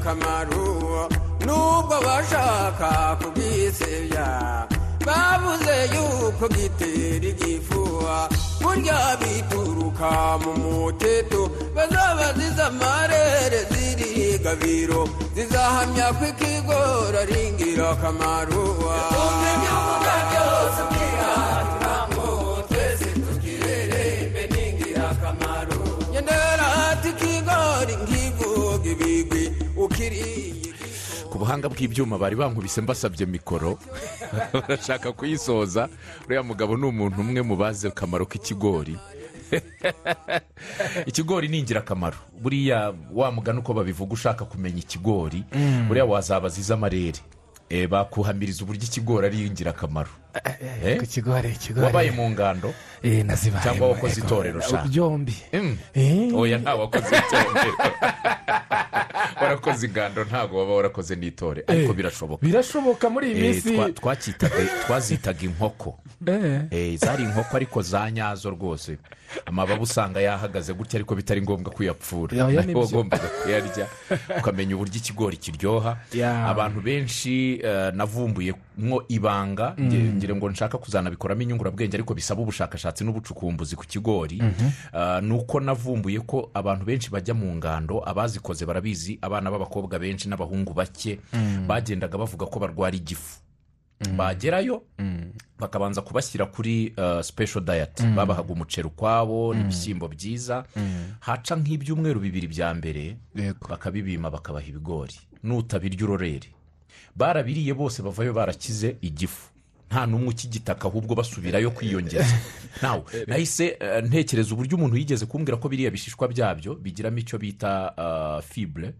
ingirakamaro nubwo bashaka kubwisebya bavuze yuko gitera igifuha burya bituruka mu muteto bazaba ziza amarere ziri gabiro zizahamya ko ikigori ari ingirakamaro. Buhanga bw'ibyuma bari bankubise mbasabye mikoro. Barashaka kuyisoza uriya mugabo ni umuntu umwe mu bazi akamaro k'ikigori. Ikigori ni ingirakamaro. Buriya wa mugani uko babivuga ushaka kumenya ikigori buriya wazabaza iz'amarere Eh, bakuhamiriza uburyo ikigori ari ingirakamaro. Ku kigori ikigori wabaye mu ngando cyangwa wakoze itorero sha? Byombi Mm. Eh. oya nta wakoze itorero. Warakoze ingando ntabwo waba warakoze n'itore. Ariko Eh, birashoboka. birashoboka muri iyi Eh, minsi. twazitaga inkoko. Zari inkoko ariko za nyazo rwose. Amababa usanga yahagaze gutya ariko bitari ngombwa kuyapfura. Nibyo. wagombaga kuyarya. Ukamenya uburyo ikigori kiryoha. Abantu benshi navumbuye mwo ibanga nge- ngira ngo nshaka kuzanabikoramo inyungurabwenge ariko bisaba ubushakashatsi n'ubucukumbuzi ku kigori. Eh, ni uko navumbuye ko abantu benshi bajya mu ngando abazikoze barabizi abana b'abakobwa benshi n'abahungu bake bagendaga bavuga ko barwara igifu. Bagerayo bakabanza kubashyira kuri uh, special diet. Babahaga umuceri ukwabo n'ibishyimbo byiza. Haca nk'ibyumweru bibiri bya mbere bakabibima bakabaha ibigori. Nutabirya urorere. Barabiriye bose bavayo barakize igifu. Nta n'umwe ukigitaka ahubwo basubirayo kwiyongeza nawe nahise eh, ntekereza uburyo umuntu yigeze kumbwira ko biriya bishishwa byabyo bigiramo icyo bita uh, fibre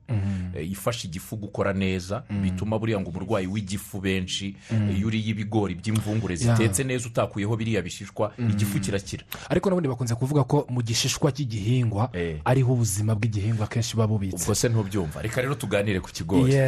eh, ifasha igifu gukora neza bituma buriya ngo umurwayi w'igifu benshi eh, iyo uriye ibigori by'imvungure zitetse neza utakuyeho biriya bishishwa igifu kirakira. Ariko n'ubundi bakunze kuvuga ko mu gishishwa cy'igihingwa Eh. ariho ubuzima bw'igihingwa akenshi buba bubitse. Ubwo se ntubyumva. Reka rero tuganire ku kigori.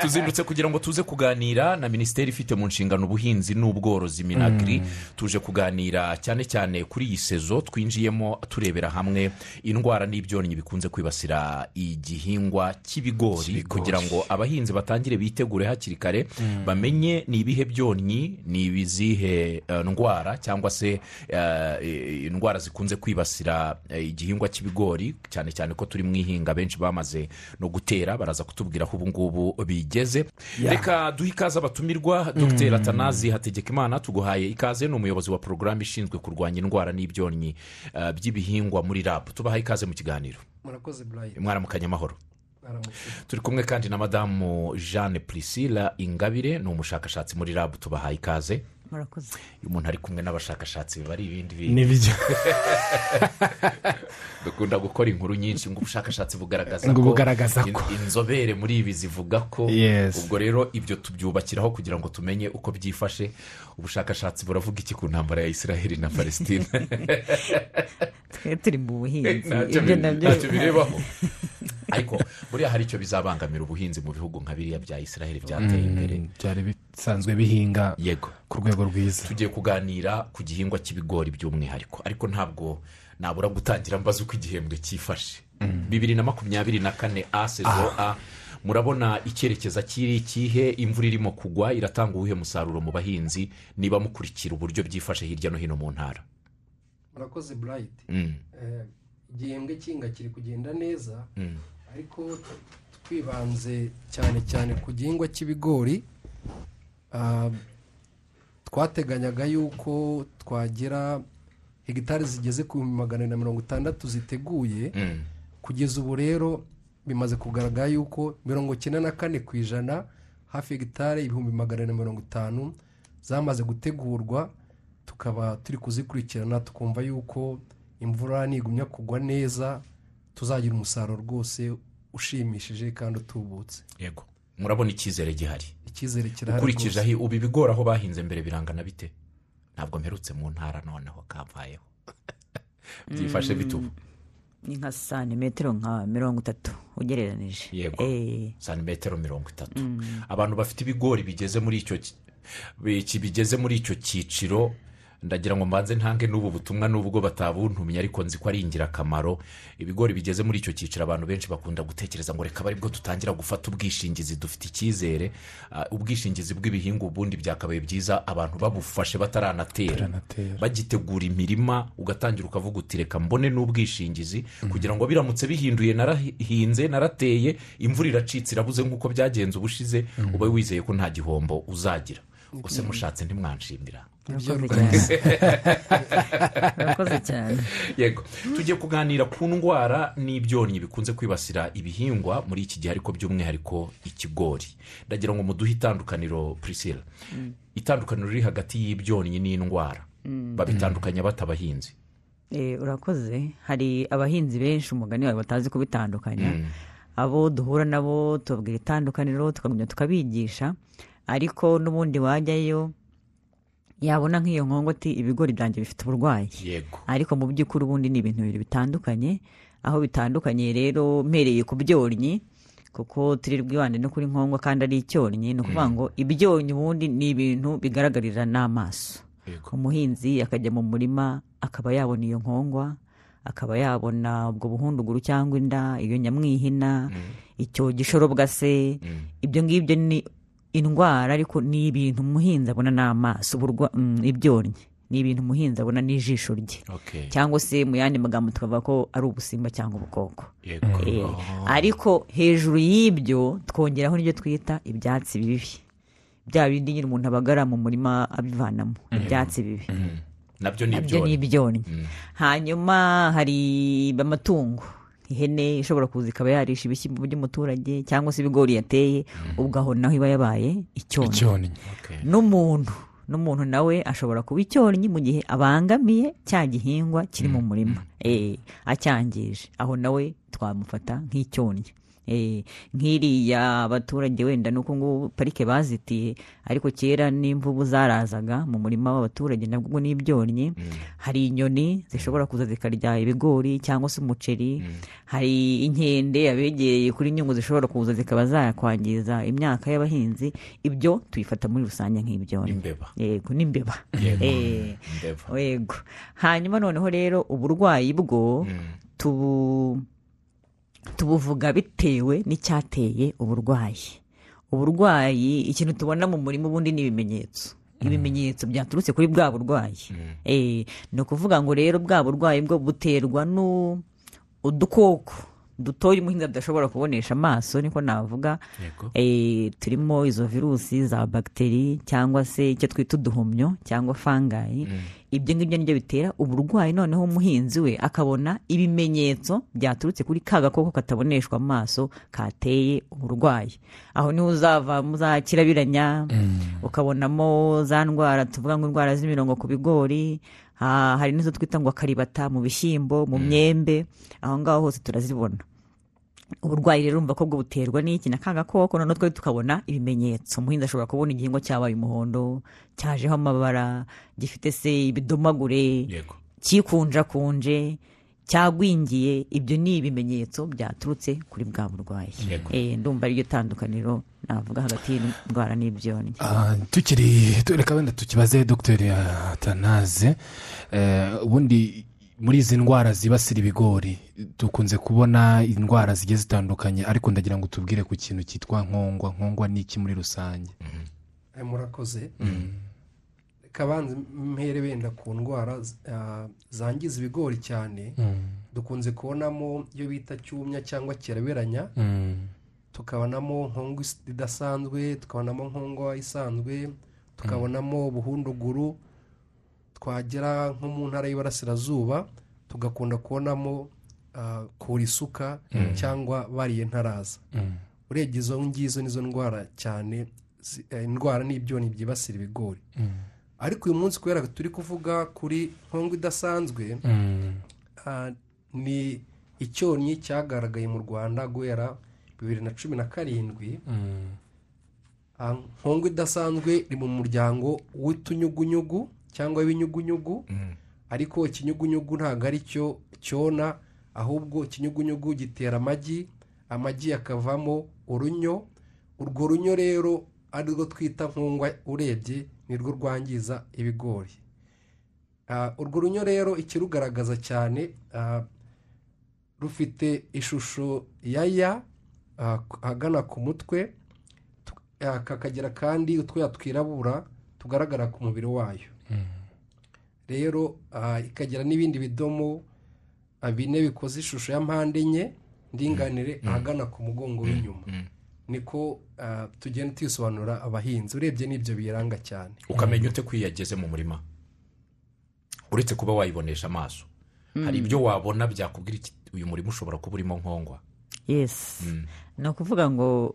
Tuzindutse kugira ngo tuze kuganira na minisiteri ifite mu nshingano ubuhinzi n'ubworozi minagiri tuje kuganira cyane cyane kuri iyi sezo twinjiyemo turebera hamwe indwara n'ibyonnyi bikunze kwibasira igihingwa cy'ibigori kugira ngo abahinzi batangire bitegure hakiri kare bamenye ni ibihe byonnyi ni ibizihe eh, ndwara cyangwa se eh, indwara zikunze kwibasira eh, igihingwa cy'ibigori cyane cyane ko turi mu ihinga benshi bamaze no gutera baraza kutubwira aho ubu ngubu bigeze reka duhe ikaze abatumirwa dr. Atanazi hategekimana tuguhaye ikaze ni umuyobozi wa porogaramu ishinzwe kurwanya indwara n'ibyonnyi eh, by'ibihingwa muri rab. Tubahaye ikaze mu kiganiro. Mwaramukanye amahoro. Turi kumwe kandi na madamu jeanne priscilla ingabire ni umushakashatsi muri rab. Tubahaye ikaze. Murakoze. Iyo umuntu ari kumwe n'abashakashatsi biba ari ibindi bintu. N'ibyo dukunda gukora inkuru nyinshi ngo ubushakashatsi bugaragaza Ngo ko bugaragaza in- ko. inzobere muri ibi zivuga ko ubwo rero ibyo tubyubakiraho kugira ngo tumenye uko byifashe ubushakashatsi buravuga iki ku ntambara ya israheli na palestine twe turi mu buhinzi. Ibyo na byo ntacyo birebaho. ariko buriya hari icyo bizabangamira ubuhinzi mu bihugu nka biriya bya israheli byateye imbere. byari bisanzwe bihinga yego. ku rwego rwiza. Tugiye kuganira ku gihingwa cy'ibigori by'umwihariko. Ariko ntabwo nabura gutangira mbaza uko igihembwe cyifashe. Bibiri na makumyabiri na kane a sezo a. Murabona icyerekezo kiri ikihe imvura irimo kugwa iratanga uwuhe musaruro mu bahinzi niba mukurikira uburyo byifashe hirya no hino mu ntara? Murakoze burayiti Mm, igihembwe cy'inga kiri kugenda neza. Mm, ariko twibanze cyane cyane ku gihingwa cy'ibigori ah, twateganyaga yuko twagera hegitari zigeze ku bihumbi magana na mirongo itandatu ziteguye mm. kugeza ubu rero bimaze kugaragara yuko mirongo icyenda na kane ku ijana hafi hegitari ibihumbi magana na mirongo itanu zamaze gutegurwa tukaba turi kuzikurikirana tukumva yuko imvura nigumya kugwa neza tuzagira umusaruro rwose ushimishije kandi utubutse. Yego. Murabona icyizere gihari. Icyizere kirahari ukurikije aho ubu ibigori aho bahinze mbere birangana bite? Ntabwo mperutse mu ntara noneho kamvayeho byifashe bite ubu? Ni nka santimetero nka mirongo itatu ugereranije. Yego. Eh, santimetero mirongo itatu. Abantu bafite ibigori bigeze muri icyo bigeze muri icyo cyiciro ndagira ngo mbanze ntange n'ubu butumwa nubwo batabuntumye ariko nzi ko ari ingirakamaro. Ibigori bigeze muri icyo cyiciro abantu benshi bakunda gutekereza ngo reka ari bwo dutangira gufata ubwishingizi dufite icyizere. Ah, ubwishingizi bw'ibihingwa ubundi byakabaye byiza abantu babufashe bataranatera. Bagitegura imirima ugatangira ukavuga uti reka mbone n'ubwishingizi. Kugira ngo biramutse bihinduye narahinze narateye imvura iracitse irabuze nk'uko byagenze ubushize ube wizeye ko nta gihombo uzagira. Gusa mushatse ntimwanshimira. yego. Tugiye kuganira ku ndwara n'ibyonnyi bikunze kwibasira ibihingwa muri iki gihe ariko by'umwihariko ikigori. Ndagira ngo muduhe itandukaniro priscilla. Itandukaniro riri hagati y'ibyonnyi n'indwara. Babitandukanya batabahinzi Eh, urakoze. Hari abahinzi benshi umugani wawe batazi kubitandukanya. Abo duhura nabo tubabwira itandukaniro tukagumya tukabigisha. Ariko n'ubundi wajyayo yabona nk'iyo nkongoti ibigori byanjye bifite uburwayi. Yego. Ariko mu by'ukuri ubundi ni ibintu bibiri bitandukanye aho bitandukanye rero mpereye ku byonnyi kuko turi bwibande no kuri nkongwa kandi ari icyonnyi ni ukuvuga ngo ibyonnyi ubundi ni ibintu bigaragarira n'amaso. Umuhinzi akajya mu murima akaba yabona iyo nkongwa akaba yabona ubwo buhunduguru cyangwa inda iyo nyamwihina icyo gishorobwa se. Ibyo ngibyo ni indwara ariko ni ibintu umuhinzi abona n'amaso mm, ibyonnyi. Ni ibintu umuhinzi abona n'ijisho rye. Cyangwa se mu yandi magambo tukavuga ko ari ubusimba cyangwa ubukoko. Eh, ariko hejuru y'ibyo twongeraho n'ibyo twita ibyatsi bibi. Bya bindi nyine umuntu abagara mu murima abivanamo ibyatsi bibi. Nabyo ni na byo ni ibyonnyi. ibyonnyi. Hanyuma hari amatungo. Ihene ishobora kuza ikaba yarisha ibishyimbo by'umuturage cyangwa se ibigori yateye ubwo aho naho iba yabaye icyonnyi n'umuntu n'umuntu nawe ashobora kuba icyonnyi mu gihe abangamiye cya gihingwa kiri mu murima. Eh, acyangije aho nawe twamufata nk'icyonnyi nk'iriya abaturage wenda nuko ngubu parike bazitiye ariko kera n'imvubu zarazaga mu murima w'abaturage nabwo ubwo ni ibyonnyi hari inyoni zishobora kuza zikarya ibigori cyangwa se umuceri. Hari inkende abegereye kuri nyungu zishobora kuza zikaba zakwangiza imyaka y'abahinzi. Ibyo tuyifata muri rusange nk'ibyonnyi. Yego n'imbeba. Eh, yego. Hanyuma noneho rero uburwayi bwo tubu tubuvuga bitewe n'icyateye uburwayi. Uburwayi ikintu tubona mu murima ubundi ni ibimenyetso. Ibimenyetso byaturutse kuri bwa burwayi. Eh, ni ukuvuga ngo rero bwa burwayi bwo buterwa nu udukoko dutoya umuhinzi adashobora kubonesha amaso niko navuga. Eh, turimo izo virusi za bagiteri cyangwa se icyo twita uduhumyo cyangwa fangayi ibyo ngibyo ni byo bitera uburwayi. Noneho umuhinzi we akabona ibimenyetso byaturutse kuri ka gakoko kataboneshwa amaso kateye uburwayi. Aho ni ho uzava mu za kirabiranya ukabonamo za ndwara tuvuga ngo indwara z'imirongo ku bigori hari n'izo twita ngo akaribata mu bishyimbo mu myembe aho ngaho hose turazibona. Uburwayi rero urumva ko bwo buterwa n'iki? Na ka gakoko noneho twari tukabona ibimenyetso. Umuhinzi ashobora kubona igihingwa cyabaye umuhondo cyajeho amabara gifite se ibidomagure cyikunjakunje cyagwingiye ibyo ni ibimenyetso byaturutse kuri bwa burwayi. Eh, ndumva ari ryo tandukaniro navuga hagati y'indwara n'ibyonnyi Ah, tukiri tu- reka wenda tukibaze dogiteri atanaze Eh, ubundi muri izi ndwara zibasira ibigori dukunze kubona indwara zigiye zitandukanye ariko ndagira ngo tubwire ku kintu cyitwa nkongwa. Nkongwa ni iki muri rusange? Eh, murakoze. Reka banze mpere wenda ku ndwara ah, zangiza ibigori cyane dukunze kubonamo iyo bita cyumya cyangwa kiraberanya Mm. tukabonamo nkongwa idasanzwe tukabonamo nkongwa isanzwe tukabonamo buhunduguru twagera nko mu ntara y'iburasirazuba tugakunda kubonamo ah, kura isuka cyangwa bariye ntaraza. Urebye izo ngizo nizo ndwara cyane eh, indwara n'ibyonnyi byibasira ibigori. Ariko uyu munsi kubera ko turi kuvuga kuri nkongwa idasanzwe Mm. ah, ni icyonnyi cyagaragaye mu rwanda guhera bibiri na cumi na karindwi Mm. Ah, nkongwa idasanzwe iri mu muryango w'utunyugunyugu cyangwa w'ibinyugunyugu ariko ikinyugunyugu ntabwo ari cyo cyona ahubwo ikinyugunyugu gitera amagi amagi akavamo urunyo urwo runyo rero arirwo twita nkongwa urebye nirwo rwangiza ibigori. Ah, urwo runyo rero ikirugaragaza cyane ah, rufite ishusho ya ya ah, ahagana ku mutwe kakagira kandi utwoya twirabura tugaragara ku mubiri wayo. Rero ah, ikagira n'ibindi bidomo bine bikoze ishusho ya mpande enye ndinganire ahagana ku mugongo w'inyuma. Niko ah, tugenda tubisobanura abahinzi. Urebye n'ibyo biyiranga cyane. Ukamenya ute ko iyo yageze mu murima? Uretse kuba wayibonesha amaso. Hari ibyo wabona byakubwira iki uyu murima ushobora kuba urimo nkongwa? Yesi ni ukuvuga ngo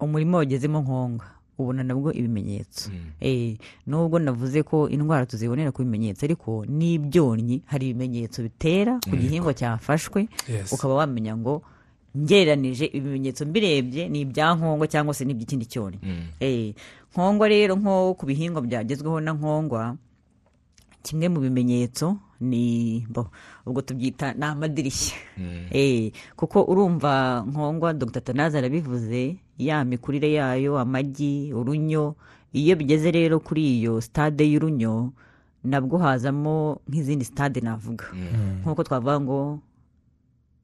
umurimo wagezemo nkonga ubona nabwo ibimenyetso. Eh, nubwo navuze ko indwara tuzibonera ku bimenyetso ariko n'ibyonnyi hari ibimenyetso bitera ku gihingwa cyafashwe. Ukaba wamenya ngo ngereranije ibimenyetso mbirebye ni ibya nkongwa cyangwa se n'iby'ikindi cyonnyi Eh, nkongwa rero nko ku bihingwa byagezweho na nkongwa kimwe mu bimenyetso ni bo ubwo tubyita ni amadirishya. Eh, kuko urumva nkongwa dr. Tanazi arabivuze ya mikurire yayo amagi urunyo iyo bigeze rero kuri iyo sitade y'urunyo nabwo hazamo nk'izindi sitade navuga. Nk'uko twavuga ngo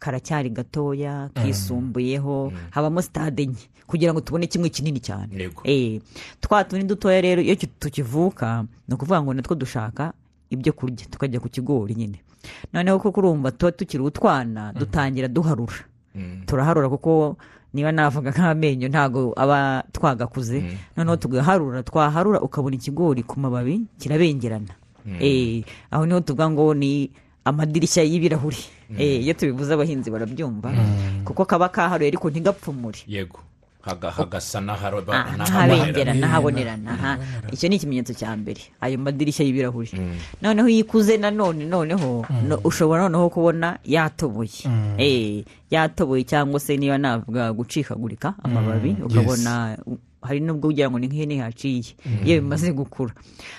karacyari gatoya kisumbuyeho habamo sitade enye kugira ngo tubone kimwe kinini cyane. Eh, twa tundi dutoya rero iyo ki- tukivuka ni ukuvuga ngo natwo dushaka ibyo kurya tukajya ku kigori nyine. Noneho kuko urumva tuba tukiri utwana dutangira duharura. Turaharura kuko niba navuga nk'amenyo ntabwo aba twagakuze. Noneho tugaharura twaharura ukabona ikigori ku mababi kirabengerana Eh, aho ni ho tuvuga ngo ni amadirishya y'ibirahuri. Eh, iyo tubivuze abahinzi barabyumva. Kuko kaba kaharuye ariko ntigapfumure. Yego. Haga- hagasa n'aharaba Ah, n'ahabonerana. icyo ni ikimenyetso cya mbere. Ayo madirishya y'ibirahuri. Noneho iyo ikuze nanone noneho no- ushobora noneho kubona yatoboye. Eh, yatoboye cyangwa se niba navuga gucikagurika amababi ukabona hari n'ubwo ugira ngo ni nk'ihene haciye iyo bimaze gukura.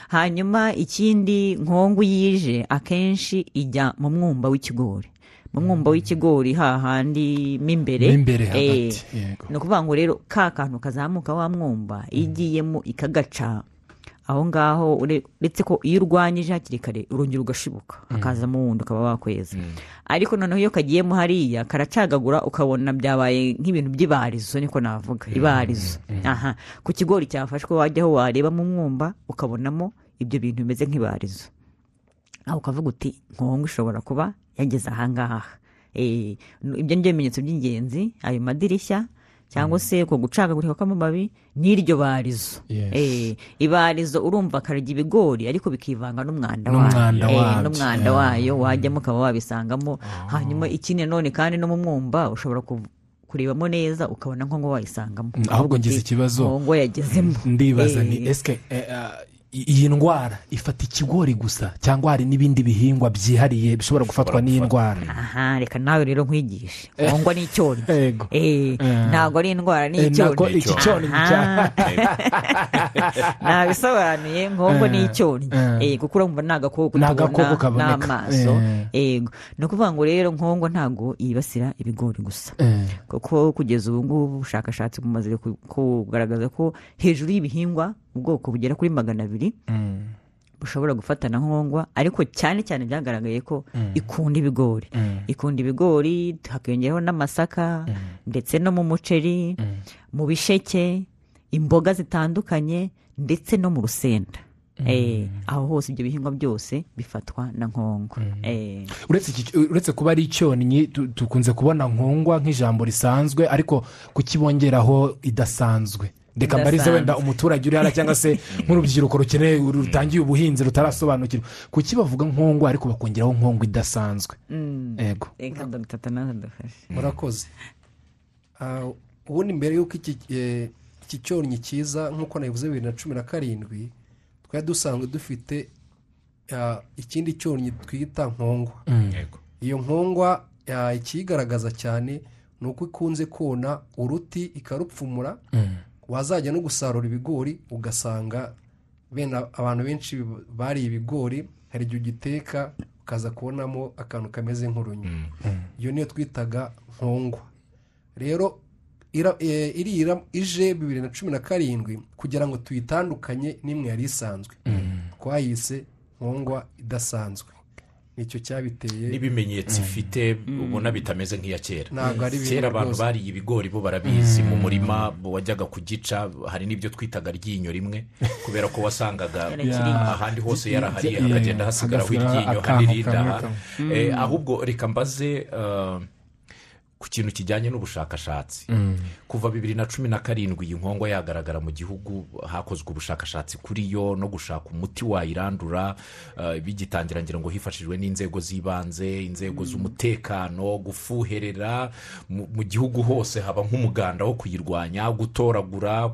Hanyuma ikindi nkongu yije akenshi ijya mu mwumba w'ikigori. Mu mwumba w'ikigori hahandi mo imbere. Eh, ni ukuvuga ngo rero ka kantu kazamuka wa mwumba iyo igiyemo ikagaca aho ngaho ure- uretse ko iyo urwanyije hakiri kare urongera ugashibuka hakazamo wundi ukaba wakweza. Ariko noneho iyo kagiyemo hariya karacagagura ukabona byabaye nk'ibintu by'ibarizo niko navuga ibarizo. Aha. Ku kigori cyafashwe wajyaho wareba mu mwumba ukabonamo ibyo bintu bimeze nk'ibarizo. Aho ukavuga uti nkongo ishobora kuba yageze ahangaha. Eh, n- ibyo ni byo bimenyetso by'ingenzi ayo madirishya cyangwa se uko gucagagurika kw'amababi n'iryo barizo. Eh, ibarizo urumva karya ibigori ariko bikivanga n'umwanda N'umwanda wayo Eh, wayo wajyamo ukaba wabisangamo hanyuma ikindi nanone kandi no mu mwumba ushobora kurebamo neza ukabona nko ngo wayisangamo. Ahubwo ngize ikibazo. nkongo yagezemo. Ndibaza Eh, ni esike ah, iyi ndwara. Ifata ikigori gusa cyangwa hari n'ibindi bihingwa byihariye bishobora gufatwa n'iyi ndwara aha reka nawe rero nkwigishe. Nkongwa ni icyonnyi Yego. Eh, Eh. ntabwo ari indwara ni Eh, ntabwo icyonnyi iki cya- nabisobanuye nkongo ni Eh, icyonnyi eh. Eh, kuko urumva ni agakoko Ni tubona kaboneka. n'amaso. Eh. yego ni ukuvuga ngo rero nkongo ntabwo yibasira ibigori gusa. Eh, kuko kugeza ubu ngubu ubushakashatsi bumaze ku- kugaragaza ko hejuru y'ibihingwa ubwoko bugera kuri magana abiri mm, bushobora gufatana nkongwa ariko cyane cyane byagaragaye ko ikunda ibigori. Mm, ikunda ibigori hakiyongeraho n'amasaka ndetse no mu muceri mu bisheke imboga zitandukanye ndetse no mu rusenda. Eh, aho hose ibyo bihingwa byose bifatwa na nkongo Eh, uretse kuba ari icyonnyi dukunze kubona nkongwa nk'ijambo risanzwe ariko kukibongeraho idasanzwe. Reka mbarize wenda umuturage uri hano cyangwa se nk'urubyiruko rukeneye rutangiye ubuhinzi rutarasobanukirwa. Kuki bavuga nkongwa ariko bakongeraho nkongwa idasanzwe? Yego reka dogita tanaza dufashe. Murakoze. Ah, ubundi mbere y'uko iki eh, cyonnyi cyiza nk'uko nabivuze bibiri na cumi na karindwi twari dusanzwe dufite ah, ikindi cyonnyi twita nkongwa. Yego. iyo nkongwa ah, ikiyigaragaza cyane ni uko ikunze kona uruti ikarupfumura. Wazajya no gusarura ibigori ugasanga bene abantu benshi bariye ibigori hari igihe ugiteka ukaza kubonamo akantu kameze nk'urunyo. Iyo niyo twitaga nkongwa. Rero eh, iriya ije bibiri na cumi na karindwi kugira ngo tuyitandukanye n'imwe yari isanzwe. Twayise nkongwa idasanzwe. Ni cyo cyabiteye. N'ibimenyetso ifite ubona bitameze nk'iya kera. Kera abantu bariye ibigori bo barabizi. Mu murima wajyaga kugica hari n'ibyo twitaga ryinyo rimwe kubera ko wasangaga ahandi hose yarahariye hakagenda hasigaraho iryinyo aha. kamwe. Eh, ahubwo reka mbaze eh, ku kintu kijyanye n'ubushakashatsi. Kuva bibiri na cumi na karindwi iyi nkongwa yagaragara mu gihugu hakozwe ubushakashatsi kuri yo no gushaka umuti wayirandura eh, bigitangira ngira ngo hifashishijwe n'inzego z'ibanze inzego z'umutekano gufuherera. Mu gihugu hose haba nk'umuganda wo kuyirwanya gutoragura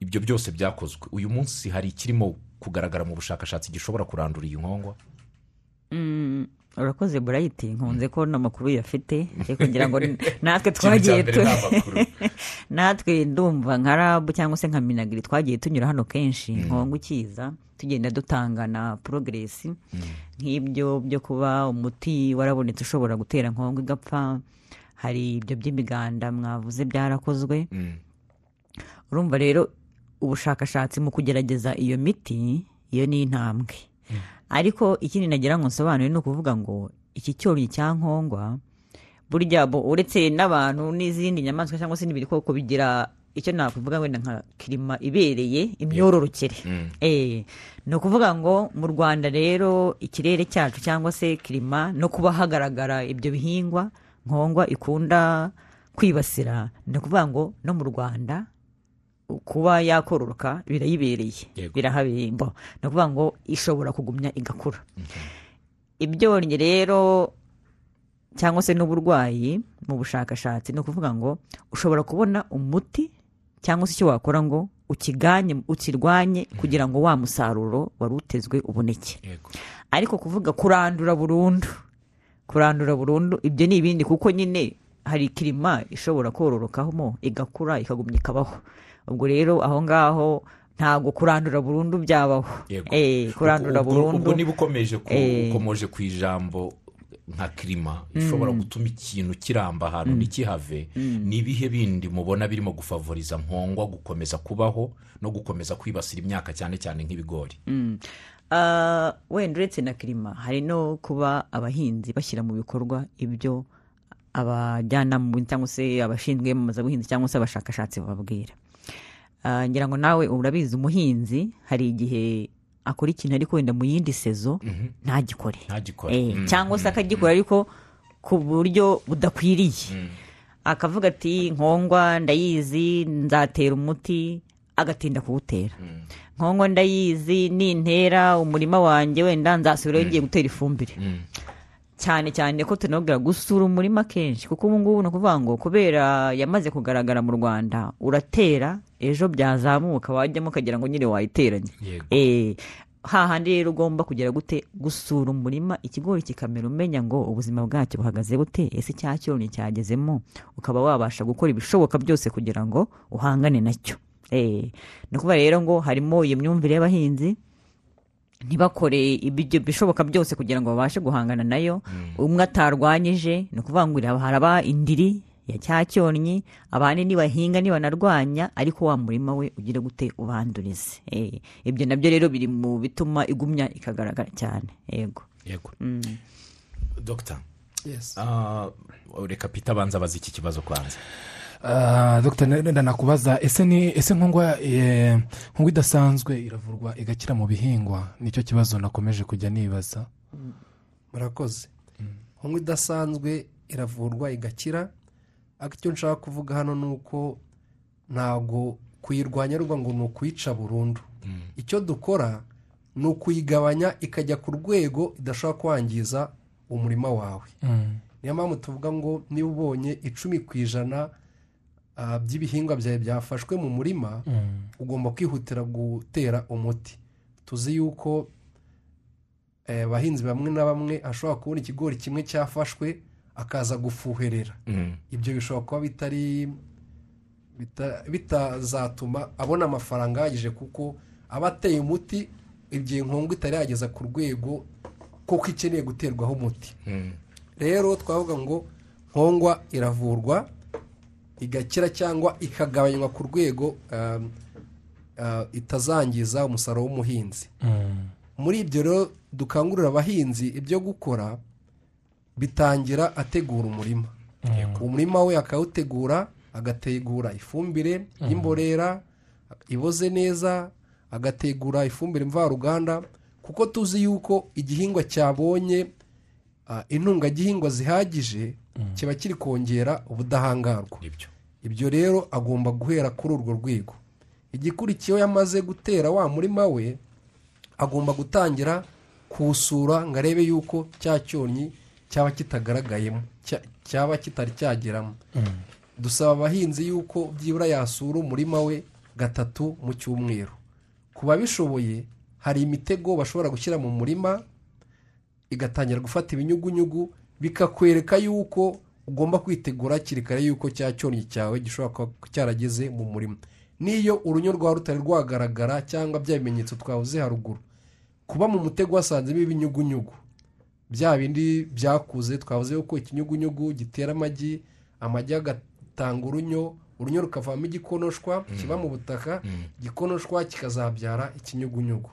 ibyo byose byakozwe. Uyu munsi hari ikirimo kugaragara mu bushakashatsi gishobora kurandura iyi nkongwa Mm, urakoze burayiti nkunze ko n'amakuru yafite ariko ngira ngo natwe twagiye natwe ndumva nka rabu cyangwa se nka minagiri twagiye tunyura hano kenshi nkongo ukiza tugenda dutanga na porogeresi nk'ibyo byo kuba umuti warabonetse ushobora gutera nkongo igapfa hari ibyo by'imiganda mwavuze byarakozwe. Mm. urumva rero ubushakashatsi mu kugerageza iyo miti iyo ni intambwe. Ariko ikindi nagira ngo nsobanure ni ukuvuga ngo iki cyonnyi cya nkongwa burya uretse n'abantu n'izindi nyamaswa cyangwa se n'ibikoko bigira icyo nakuvuga wenda nka kirima ibereye imyororokere. Eh, ni ukuvuga ngo mu rwanda rero ikirere cyacu cyangwa se kirima no kuba hagaragara ibyo bihingwa nkongwa ikunda kwibasira. Ni ukuvuga ngo no mu rwanda kuba yakororoka birayibereye Yego. birahabimbo ni ukuvuga ngo ishobora kugumya igakura. Ibyonnyi rero cyangwa se n'uburwayi mu bushakashatsi ni ukuvuga ngo ushobora kubona umuti cyangwa se icyo wakora ngo ukiganye ukirwanye kugira ngo wa musaruro wari utezwe uboneke ariko kuvuga kurandura burundu kurandura burundu ibyo ni ibindi kuko nyine hari kirima ishobora kororokamo igakura ikagumya ikabaho. Ubwo rero aho ngaho ntabwo kurandura burundu byabaho. Eh, kurandura burundu ubwo niba ukomeje Eh. ukomoje ku ijambo nka kirima ishobora gutuma ikintu kiramba ahantu ntikihave. Ni ibihe bindi mubona birimo gufavoriza nkongwa gukomeza kubaho no gukomeza kwibasira imyaka cyane cyane nk'ibigori? Ah, wenda uretse na kirima hari no kuba abahinzi bashyira mu bikorwa ibyo abajyanama cyangwa se abashinzwe iyamamazabuhinzi cyangwa se abashakashatsi bababwira. Ah, ngira ngo nawe urabizi umuhinzi hari igihe akora ikintu ariko wenda mu yindi sezo ntagikore. Ntagikore. Eh, Mm. cyangwa se akagikora ariko ku buryo budakwiriye. Akavuga ati nkongwa ndayizi nzatera umuti agatinda kuwutera. Nkongwa ndayizi nintera umurima wanjye wenda nzasubirayo ngiye gutera ifumbire. Cyane cyane ko tunabwira gusura umurima kenshi kuko ubu ngubu ni ukuvuga ngo kubera yamaze kugaragara mu rwanda uratera ejo byazamuka wajyamo ukagira ngo nyine wayiteranye. Eh, hahandi rero ugomba kugera gute gusura umurima? Ikigori kikamera umenya ngo ubuzima bwacyo buhagaze bute ese cya cyonnyi cyagezemo ukaba wabasha gukora ibishoboka byose kugira ngo uhangane na cyo Eh, ni ukuvuga rero ngo harimo iyo myumvire y'abahinzi ntibakore ibyo bishoboka byose kugira ngo babashe guhangana na yo. Umwe atarwanyije ni ukuvuga ngo haraba indiri ya cya cyonnyi abandi nibahinga nibanarwanya ariko wa murima we ugire gute ubandurize. Eh, ibyo na byo rero biri mu bituma igumya ikagaragara cyane. Yego. Yego. Dogita Yes. ah, reka pita abanza abaza iki kibazo kwanza dr. Nenda nakubaza ese ni ese nkongwa eh, nkongwa idasanzwe iravurwa igakira mu bihingwa? Nicyo kibazo nakomeje kujya nibaza. Murakoze. Nk'uko idasanzwe iravurwa igakira. Ariko icyo nshaka kuvuga hano ni uko ntabwo kuyirwanya ruba ngo ni ukuyica burundu. Icyo dukora ni ukuyigabanya ikajya ku rwego idashobora kwangiza umurima wawe. Niyo mpamvu tuvuga ngo niba ubonye icumi ku ijana ah, by'ibihingwa byawe byafashwe mu murima ugomba kwihutira gutera umuti tuzi yuko eh, abahinzi bamwe na bamwe ashobora kubona ikigori kimwe cyafashwe akaza gufuherera Mm. ibyo bishobora kuba bitari bita- bitazatuma abona amafaranga ahagije kuko aba ateye umuti igihe nkongwa itari yageza ku rwego kuko ikeneye guterwaho umuti Mm. rero twavuga ngo nkongwa iravurwa igakira cyangwa ikagabanywa ku rwego um, uh, itazangiza umusaruro w'umuhinzi. Muri ibyo rero dukangurira abahinzi ibyo gukora bitangira ategura umurima. Umurima we akawutegura agategura ifumbire y'imborera iboze neza agategura ifumbire mvaruganda kuko tuzi yuko igihingwa cyabonye ah, intungagihingwa zihagije kiba kiri kongera ubudahangarwa. Ibyo rero agomba guhera kuri urwo rwego. Igikurikiyeho yamaze gutera wa murima we agomba gutangira kuwusura ngo arebe yuko cya cyonnyi cyaba kitagaragayemo cya- cyaba kitari cyageramo. Dusaba abahinzi yuko byibura yasura umurima we gatatu mu cyumweru. Ku babishoboye hari imitego bashobora gushyira mu murima igatangira gufata ibinyugunyugu bikakwereka yuko ugomba kwitegura hakiri kare yuko cya cyonnyi cyawe gishobora kuba cyarageze mu murima. N'iyo urunyo rwawe rutari rwagaragara cyangwa bya bimenyetso twavuze haruguru. Kuba mu mutego wasanzemo ibinyugunyugu. Bya bindi byakuze twavuze yuko ikinyugunyugu gitera amagi amagi agatanga urunyo urunyo rukavamo igikonoshwa kiba mu butaka igikonoshwa kikazabyara ikinyugunyugu.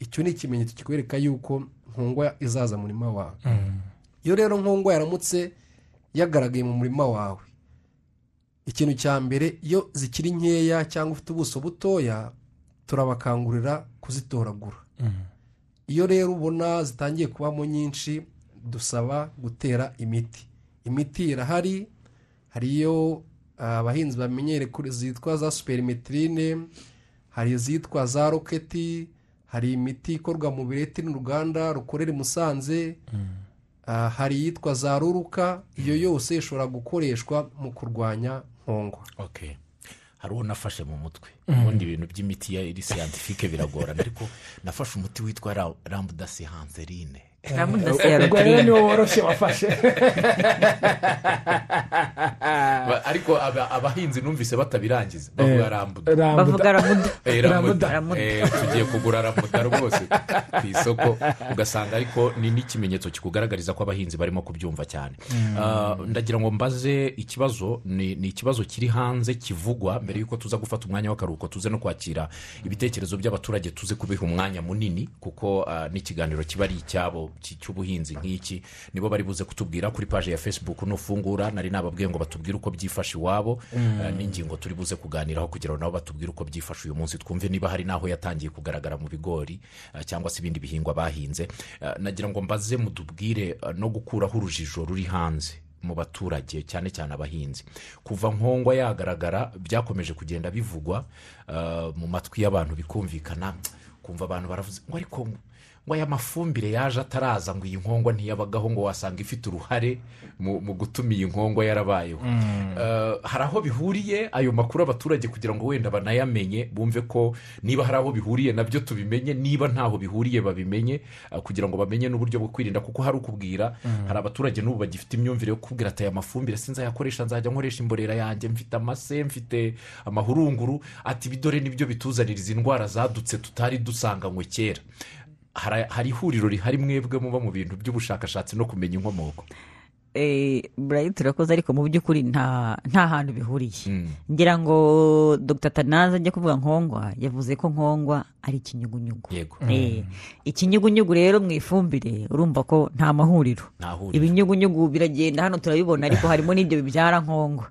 Icyo ni ikimenyetso kikwereka yuko nkongwa izaza mu murima wawe. Iyo rero nkongwa yaramutse yagaragaye mu murima wawe. Ikintu cya mbere iyo zikiri nkeya cyangwa ufite ubuso butoya turabakangurira kuzitoragura. Iyo rero ubona zitangiye kubamo nyinshi dusaba gutera imiti. Imiti irahari hari iyo ah, abahinzi bamenyere kuri zitwa za superimetirine hari izitwa za roketi hari imiti ikorwa mu bireti n'uruganda rukorera i musanze. Ah, hari iyitwa za ruruka iyo yose ishobora gukoreshwa mu kurwanya nkongwa. Okay hari uwo nafashe mu mutwe. Ubundi ibintu by'imiti ya iri siyantifike biragorana. Ariko nafashe umuti witwa Ra- rero niwo woroshye wafashe Ba- ariko aba- abahinzi numvise batabirangiza. Bavuga rambuda bavuga ramuda Eh, Eh, tugiye kugura ramuda rwose. Ku isoko ugasanga ariko ni n'ikimenyetso kikugaragariza ko abahinzi barimo kubyumva cyane. Ah, ndagira ngo mbaze ikibazo ni ikibazo kiri hanze kivugwa mbere y'uko tuza gufata umwanya w'akaruhuko tuze no kwakira ibitekerezo by'abaturage tuze kubiha umwanya munini kuko ah, n'ikiganiro kiba ari icyabo. cy- cy'ubuhinzi nk'iki nibo bari buze kutubwira kuri paji ya facebook nufungura. Nari nababwiye ngo batubwire uko byifashe iwabo. Ah, n'ingingo turi buze kuganiraho kugira ngo nabo batubwire uko byifashe uyu munsi. Twumve niba hari n'aho yatangiye kugaragara mu bigori ah, cyangwa se ibindi bihingwa bahinze. Ah, nagira ngo mbaze mutubwire no gukuraho urujijo ruri hanze mu baturage cyane cyane abahinzi. Kuva nkongwa yagaragara byakomeje kugenda bivugwa mu matwi y'abantu bikumvikana. Kumva abantu baravuze ngo ariko ngo aya mafumbire yaje ataraza ngo iyi nkongwa ntiyabagaho ngo wasanga ifite uruhare mu gutuma iyi nkongwa yarabayeho. Eh, hari aho bihuriye ayo makuru abaturage kugira ngo wenda banayamenye bumve ko niba hari aho bihuriye na byo tubimenye niba ntaho bihuriye babimenye eh, kugira ngo bamenye n'uburyo bwo kwirinda kuko hari ukubwira hari abaturage n'ubu bagifite imyumvire yo kubwira ati aya mafumbire sinzayakoresha nzajya nkoresha imborera yanjye mfite amase mfite amahurunguru ati ibi dore ni byo bituzanira izi ndwara zadutse tutari dusanganywe kera. Hari- hari ihuriro rihari mwebwe muba mu bintu by'ubushakashatsi no kumenya inkomoko. Burayi turakoze ariko mu by'ukuri nta hantu bihuriye. Mm. ngira ngo dr. Tanaza ajya kuvuga nkongwa yavuze ko nkongwa ari ikinyugunyugu. Yego. Eh, ikinyugunyugu rero mu ifumbire urumva ko nta mahuriro. Ibinyugunyugu biragenda hano turabibona ariko harimo n'ibyo bibyara nkongwa.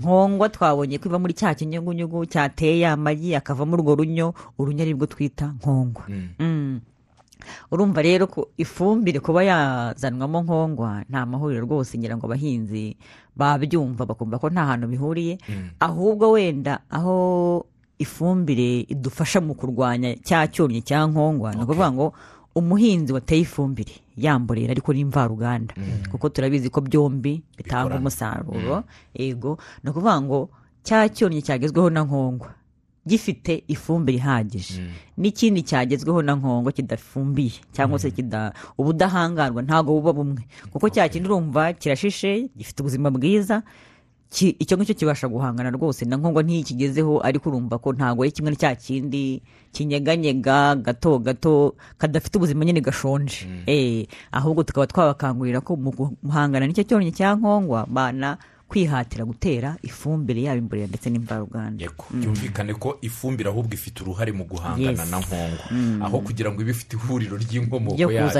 Nkongwa twabonye ko iva muri cya kinyugunyugu cyateye amagi akavamo urwo runyo urunyo ari rwo twita nkongwa. Mm. Urumva rero ko ifumbire kuba yazanwamo nkongwa nta mahuriro rwose ngira ngo abahinzi babyumva bakumva ko nta hantu bihuriye. Ahubwo wenda aho ifumbire idufasha mu kurwanya cya cyonnyi cya nkongwa ni ukuvuga ngo umuhinzi wateye ifumbire yamborera ariko n'imvaruganda kuko turabizi ko byombi bitanga umusaruro. Yego ni ukuvuga ngo cya cyonnyi cyagezweho na nkongwa. Gifite ifumbire ihagije. N'ikindi cyagezweho na nkongwa kidafumbiye cyangwa se kida ubudahangarwa ntabwo buba bumwe. Kuko cya kindi urumva kirashishe gifite ubuzima bwiza icyo ngicyo kibasha guhangana rwose. Na nkongwa ntiyikigezeho ariko urumva ko ntabwo ari kimwe na cya kindi kinyeganyega gato gato kadafite ubuzima nyine gashonje. Eh, ahubwo tukaba twabakangurira ko mu guhangana n'icyo cyonnyi cya nkongwa bana kwihatira gutera ifumbire yaba imborera ndetse n'imvaruganda. Yego byumvikane ko ifumbire ahubwo ifite uruhare mu guhangana Yes. na nkongo. Aho kugira ngo ibe ifite ihuriro ry'inkomoko yayo.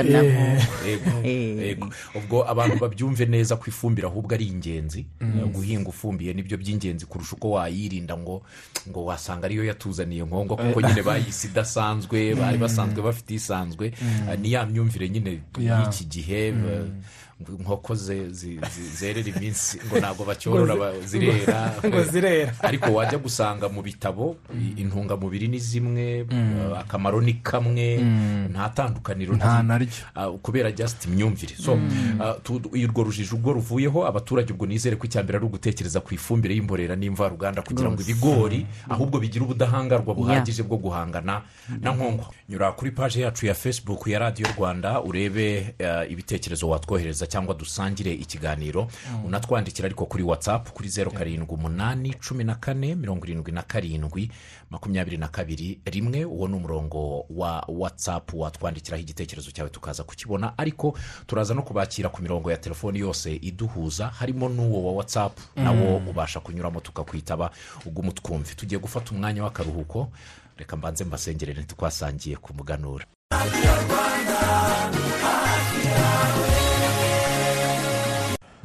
Yego, Eh. yego. ubwo abantu babyumve neza ko ifumbire ahubwo ari ingenzi guhinga ufumbiye ni byo by'ingenzi kurusha uko wayirinda ngo ngo wasanga ariyo yatuzaniye nkongo kuko nyine bayise idasanzwe bari basanzwe bafite isanzwe. Ni ya myumvire nyine y'iki gihe inkoko zerera iminsi ngo ntabwo bacyorora ba- zirera ngo zirera. Ariko wajya gusanga mu bitabo intungamubiri ni zimwe uh, akamaro ni kamwe nta tandukaniro nta naryo uh, kubera just imyumvire. So uh, tu- urwo rujijo ubwo ruvuyeho abaturage ubwo nizere ko icyambere ari ugutekereza ku ifumbire y'imborera n'imvaruganda kugira ngo ibigori ahubwo bigire ubudahangarwa buhagije bwo guhangana. Na nkongo nyura kuri paji yacu ya facebook ya radiyo rwanda urebe uh, ibitekerezo watwohereza cyangwa dusangire ikiganiro unatwandikira ariko kuri whatsapp kuri zeru karindwi umunani cumi na kane mirongo irindwi na karindwi makumyabiri na kabiri rimwe uwo ni umurongo wa whatsapp watwandikiraho igitekerezo cyawe tukaza kukibona. Ariko turaza no kubakira ku mirongo ya telefoni yose iduhuza harimo n'uwo wa whatsapp nawo ubasha kunyuramo tukakwitaba uguma utwumve tugiye gufata umwanya w'akaruhuko. Reka mbanze mbasengerere ntitwasangiye ku muganura.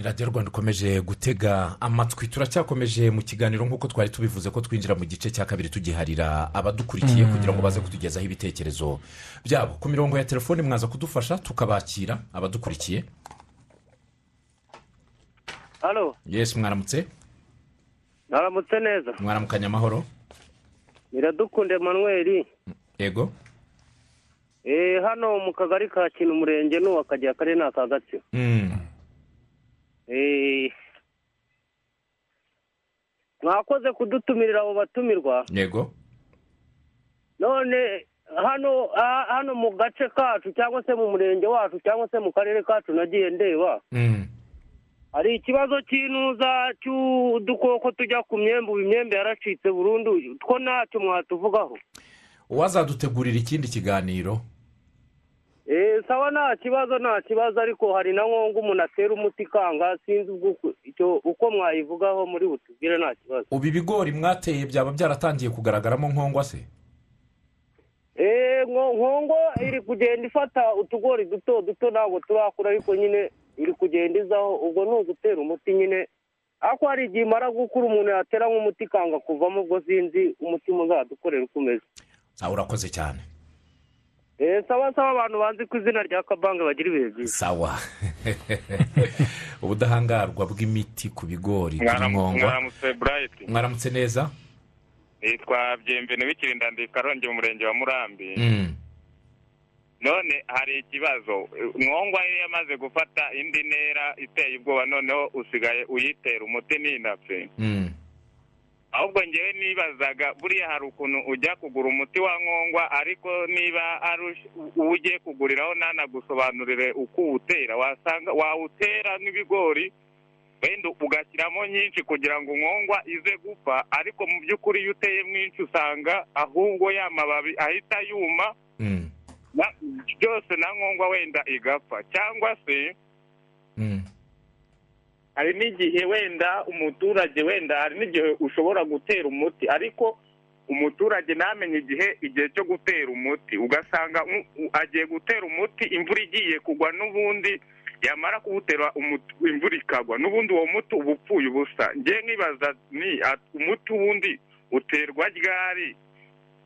Radiyo rwanda ukomeje gutega amatwi. Turacyakomeje mu kiganiro nk'uko twari tubivuze ko twinjira mu gice cya kabiri tugiharira abadukurikiye kugira ngo baze kutugezaho ibitekerezo byabo. Ku mirongo ya telefoni mwaza kudufasha tukabakira abadukurikiye. Halo? Yesi mwaramutse? Naramutse neza? Mwaramukanya amahoro? Biradukunde manuel yego eh hano mu kagari ka kintu umurenge n'uwakajya akarere ni aka gatsibo Mm, mwakoze kudutumirira abo batumirwa. Yego. None hano ha- hano mu gace kacu cyangwa se mu murenge wacu cyangwa se mu karere kacu nagiye ndeba. Mm, hari ikibazo cy'intuza cy'udukoko tujya ku myembe ubu imyembe yaracitse burundu. Two ntacyo mwatuvugaho. Uwazadutegurira ikindi kiganiro? Eh, sawa nta kibazo nta kibazo ariko hari na nkongo umuntu atera umuti ikanga sinzi ubwo uko- mwayivugaho muri butubwire nta kibazo. Ubu ibigori mwateye byaba byaratangiye kugaragaramo nkongwa se? Eh, nko- nkongo iri kugenda ifata utugori duto duto ntabwo turakura ariko nyine iri kugenda izaho ubwo ni ugutera umuti nyine. Ariko hari igihe imara gukura umuntu yatera nk'umuti ikanga kuvamo ubwo sinzi umuti muzadukorera uko umeze. Urakoze cyane. Eh, sawa sawa abantu banzi ku izina rya kabange bagira ibihe byiza sawa. Ubudahangarwa bw'imiti ku bigori mwaramutse burayiti mwaramutse neza? Nitwa byemvene w'ikirindandi karongi mu murenge wa murambi. Mm, none hari ikibazo. Nkongwa iyo yamaze gufata indi ntera iteye ubwoba noneho usigaye uyitera umuti n'inapfe. Mm, ahubwo ngewe nibazaga buriya hari ukuntu ujya kugura umuti wa nkongwa ariko niba ari uwo ugiye kuguriraho ntanagusobanurire uko uwutera wasanga wawutera n'ibigori wenda ugashyiramo nyinshi kugira ngo nkongwa ize gupfa ariko mu by'ukuri iyo uteye mwinshi usanga ahubwo ya mababi ahita yuma mm, na- byose na nkongwa wenda igapfa cyangwa se. Hari n'igihe wenda umuturage wenda hari n'igihe ushobora gutera umuti. Ariko umuturage ntamenye igihe igihe cyo gutera umuti. Ugasanga agiye gutera umuti imvura igiye kugwa n'ubundi yamara kuwutera imvura ikagwa n'ubundi uwo muti uba upfuye ubusa. Ngewe nkibaza ni umuti ubundi uterwa ryari?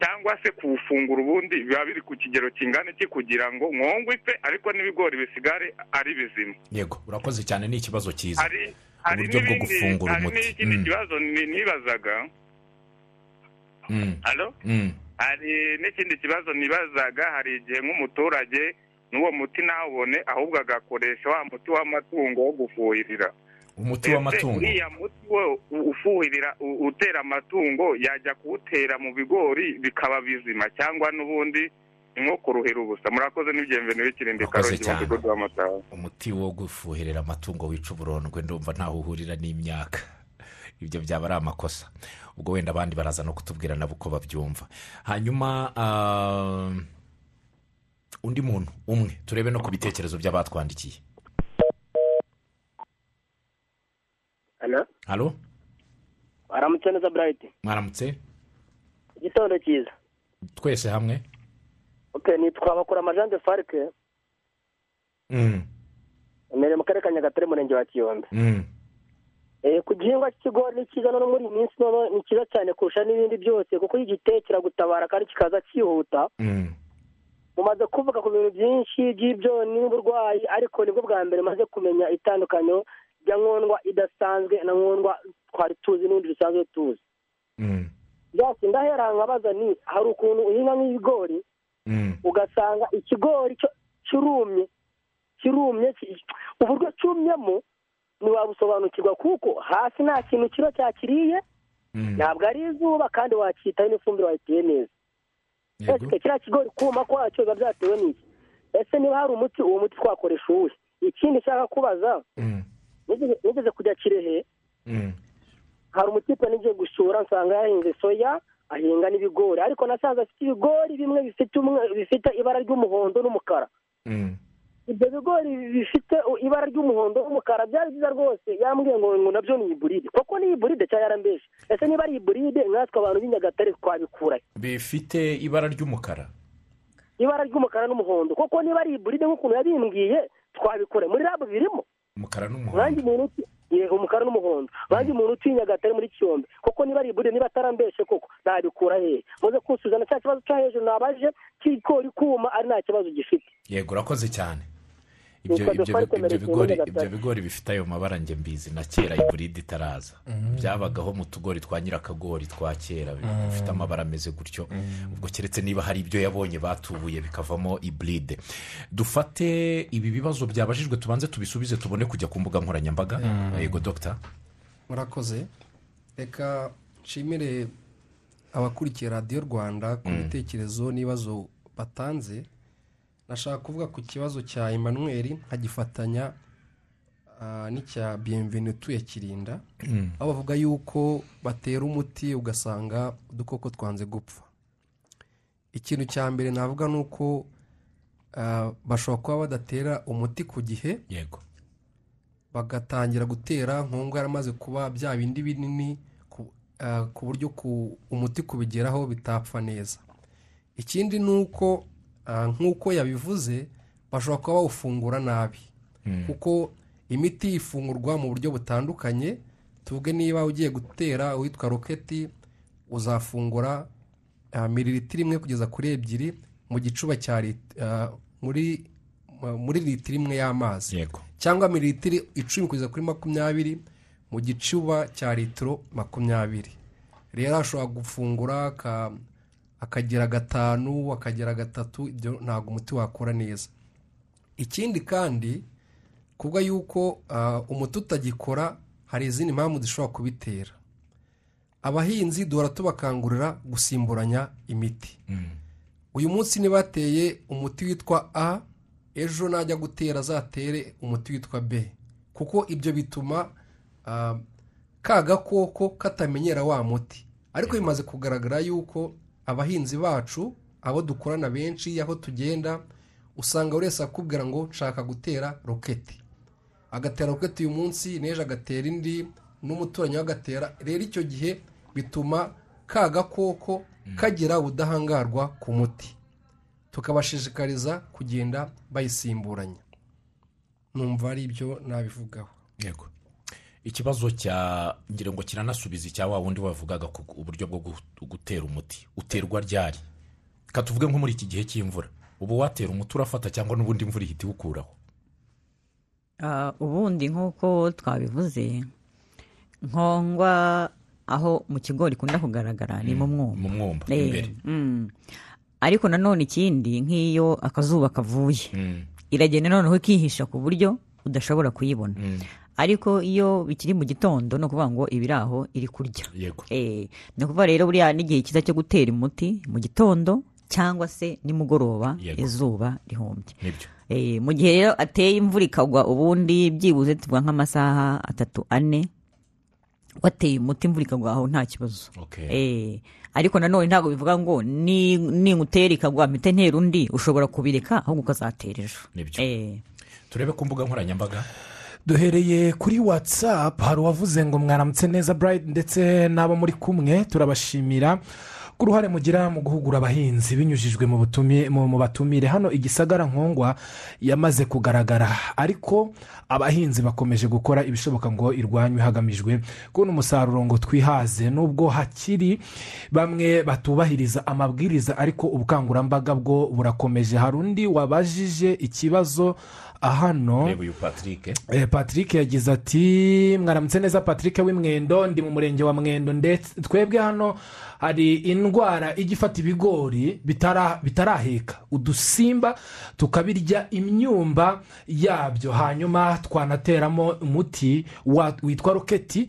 Cyangwa se kuwufungura ubundi biba biri ku kigero kingana iki kugira ngo nkongwe ipfe ariko n'ibigori bisigare ari bizima. Yego urakoze cyane ni ikibazo cyiza. Hari hari Uburyo bwo gufungura hari umuti. n'ikindi Mm. kibazo ni- nibazaga. Mm, mm, hari n'ikindi kibazo nibazaga hari igihe nk'umuturage n'uwo muti ntawubone ahubwo agakoresha wa muti w'amatungo wo gufuhirira. Umuti w'amatungo. uriya muti wo u- ufuhirira utera amatungo yajya kuwutera mu bigori bikaba bizima cyangwa n'ubundi nko kuruhira ubusa. Murakoze n'ibyemvene w'ikirindi Murakoze karongi mu mudugudu w'amataha umuti wo gufuhirira amatungo wica uburondwe ndumva ntaho uhurira n'imyaka. Ibyo byaba ari amakosa. Ubwo wenda abandi baraza no kutubwira nabo uko babyumva. Hanyuma ah, undi muntu umwe turebe no ku bitekerezo by'abatwandikiye. Hano halo aramutse neza burayiti mwaramutse igitondo cyiza twese hamwe ok nitwa bakura amajanje farike imbere mu karere ka nyagatare umurenge wa kiyombe ku gihingwa cy'ikigori ni cyiza no muri iyi minsi noneho ni cyiza cyane kurusha n'ibindi byose kuko iyo ugiteye kiragutabara kandi kikaza cyihuta mumaze kuvuga ku bintu byinshi by'ibyonnyi n'uburwayi ariko ni bwo bwa mbere maze kumenya itandukanyo rya nkondwa idasanzwe na nkondwa twari tuzi n'ubundi dusanzwe tuzi. Mm, byose ndahera nkabaza ni hari ukuntu uhinga nk'ibigori mm. ugasanga ikigori kirumye kirumye ki- uburyo cyumyemo ntiwabusobanukirwa kuko hasi nta kintu kiba cyakiriye Mm. ntabwo ari izuba kandi wacyitaho n'ifumbire wayiteye neza. Ese kiriya kigori kuma kwacyo biba byatewe n'iki? Ese niba hari umuti uwo muti twakoresha uwuhe? Ikindi nshaka kubaza Mm, nigeze kujya kirehe? Mm, hari umutipe nigiye gusura nsanga yahinze soya ahinga n'ibigori. Ariko nasanze afite ibigori bimwe bifite umwe bifite ibara ry'umuhondo n'umukara. Mm. ibyo bigori bifite ibara ry'umuhondo n'umukara byari byiza rwose. Yambwiye ngo ngo na byo ni iburide. Koko ni iburide cyangwa yarambeshe? Ese niba ari iburide nkatwe abantu b'i nyagatare twabikura bifite ibara ry'umukara. Ibara ry'umukara n'umuhondo. Koko niba ari iburide nk'ukuntu yabimbwiye twabikura muri rabu birimo. Umukara n'umuhondo. Umukara n'umuhondo. Nkange umuntu utuye i nyagatare muri kiyombe koko niba ari iburide niba atarambeshe koko nabikura hehe muze kusuzana cya kibazo cyo hejuru nabaje cy'ikigori kuma ari nta kibazo gifite. Yego urakoze cyane. Ibyo bigori Nyagatare. ibyo bigori bifite ayo mabara njye mbizi. Na kera iburide itaraza. Byabagaho mu tugori twa nyirakagori twa kera. Bifite amabara ameze gutyo. Ubwo keretse niba hari ibyo yabonye batubuye bikavamo iburide dufate ibi bibazo byabajijwe tubanze tubisubize tubone kujya ku mbuga nkoranyambaga. Yego dogita murakoze. Reka nshimire abakurikiye radiyo rwanda ku bitekerezo n'ibibazo batanze. Nashaka kuvuga ku kibazo cya emmanuel nkagifatanya ah, n'icya bienvenu utuye kirinda. Aho bavuga yuko batera umuti ugasanga udukoko twanze gupfa. Ikintu cya mbere navuga ni uko ah, bashobora kuba badatera umuti ku gihe yego. bagatangira gutera nkongwa yaramaze kuba bya bindi binini ku ah, buryo umuti kubigeraho bitapfa neza. Ikindi ni uko nk'uko yabivuze bashobora kuba bawufungura nabi. Kuko imiti ifungurwa mu buryo butandukanye tuvuge niba ugiye gutera uwitwa roketi uzafungura ah, miliritiro imwe kugeza kuri ebyiri mu gicuba cya ah, muri muri litiro imwe y'amazi. Cyangwa mililitiro icumi kugeza kuri makumyabiri mu gicuba cya litiro makumyabiri. Rero ashobora gufungura aka- akagira gatanu akagira gatatu ibyo ntabwo umuti wakora neza. Ikindi kandi kubwa yuko ah, umuti utagikora hari izindi mpamvu zishobora kubitera. Abahinzi duhora tubakangurira gusimburanya imiti. Uyu munsi niba umuti witwa a ejo najya gutera azatere umuti witwa b. Kuko ibyo bituma ah, ka gakoko katamenyera wa muti. Ariko bimaze kugaragara yuko abahinzi bacu abo dukorana benshi aho tugenda usanga buri wese akubwira ngo nshaka gutera roketi agatera roketi uyu munsi n'ejo agatera indi n'umuturanyi we agatera. Rero icyo gihe bituma ka gakoko kagira ubudahangarwa ku muti. Tukabashishikariza kugenda bayisimburanya. Numva ari ibyo nabivugaho. Yego. Ikibazo cya ngira ngo kiranasubiza icya wa wundi wavugaga ku uburyo bwo gu- gutera umuti. Uterwa ryari? Reka tuvuge nko muri iki gihe cy'imvura. Ubu watera umuti urafata cyangwa n'ubundi imvura ihita iwukuraho Ah, ubundi nk'uko twabivuze nkongwa aho mu kigori ikunda kugaragara ni mu mwumba. mu mwumba Eh, imbere. mm. ariko nanone ikindi nk'iyo akazuba kavuye Mm, iragenda noneho ikihisha ku buryo udashobora kuyibona. Ariko iyo bikiri mu gitondo ni ukuvuga ngo iba iri aho iri kurya. Yego. Eh, ni ukuvuga rero buriya n'igihe cyiza cyo gutera umuti mu gitondo cyangwa se nimugoroba izuba rihumbye ni byo. Eh, mu gihe rero ateye imvura ikagwa ubundi byibuze tuvuga nk'amasaha atatu ane wateye umuti imvura ikagwa aho nta kibazo. Eh, ariko nanone ntabwo bivuga ngo ni ningutera ikagwa mpite ntera undi ushobora kubireka ahubwo ukazatera ejo. Turebe ku mbuga nkoranyambaga. Duhereye kuri watsapu hari uwavuze ngo mwaramutse neza burayiti ndetse n'abo muri kumwe turabashimira. Ku ruhare mugira mu guhugura abahinzi binyujijwe mu batumire. Hano igisagara nkongwa yamaze kugaragara ariko abahinzi bakomeje gukora ibishoboka ngo irwanywe hagamijwe kubona umusaruro ngo twihaze. Nubwo hakiri bamwe batubahiriza amabwiriza ariko ubukangurambaga bwo burakomeje. Hari undi wabajije ikibazo hano reba uyu patrick. Eh, patrick yagize ati mwaramutse neza patrick w'imwendo ndi mu murenge wa mwendo ndetse twebwe hano hari indwara ijya ifata ibigori bitara- bitaraheka. Udusimba tukabirya imyumba yabyo hanyuma twanateramo umuti wa- witwa roketi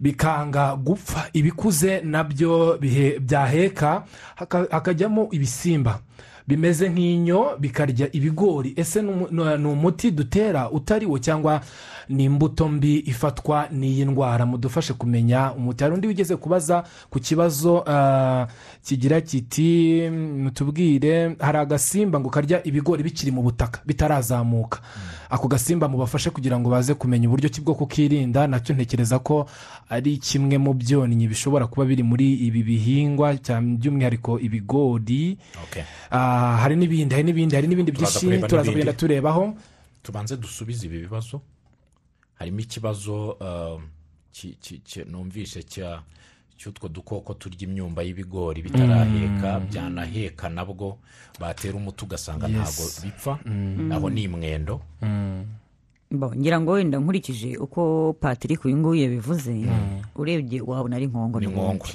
bikanga gupfa. Ibikuze na byo byaheka haka- hakajyamo ibisimba. Bimeze nk'inyo bikarya ibigori. Ese ni umu- ni ni umuti dutera utari wo cyangwa ni imbuto mbi ifatwa n'iyi ndwara? Mudufashe kumenya umuti. Hari undi wigeze kubaza ku kibazo ah, kigira kiti mutubwire hari agasimba ngo karya ibigori bikiri mu butaka bitarazamuka. Ako gasimba mubafashe kugira ngo baze kumenya uburyo ki bwo kukirinda. Nacyo ntekereza ko ari kimwe mu byonnyi bishobora kuba biri muri ibi bihingwa by'umwihariko ibigori. Okay. Ah, hari n'ibindi hari n'ibindi hari n'ibindi byinshi turaza kugenda turebaho. Tubanze dusubize ibi bibazo. Harimo ikibazo um, numvishe cya cy'utwo dukoko turya imyumba y'ibigori bitaraheka byanaheka nabwo batera umuti ugasanga ntabwo bipfa. Aho ni imwendo Bo, ngira ngo wenda nkurikije uko patrick uyu nguyu yabivuze urebye wabona ari nkongo Ni nkongo,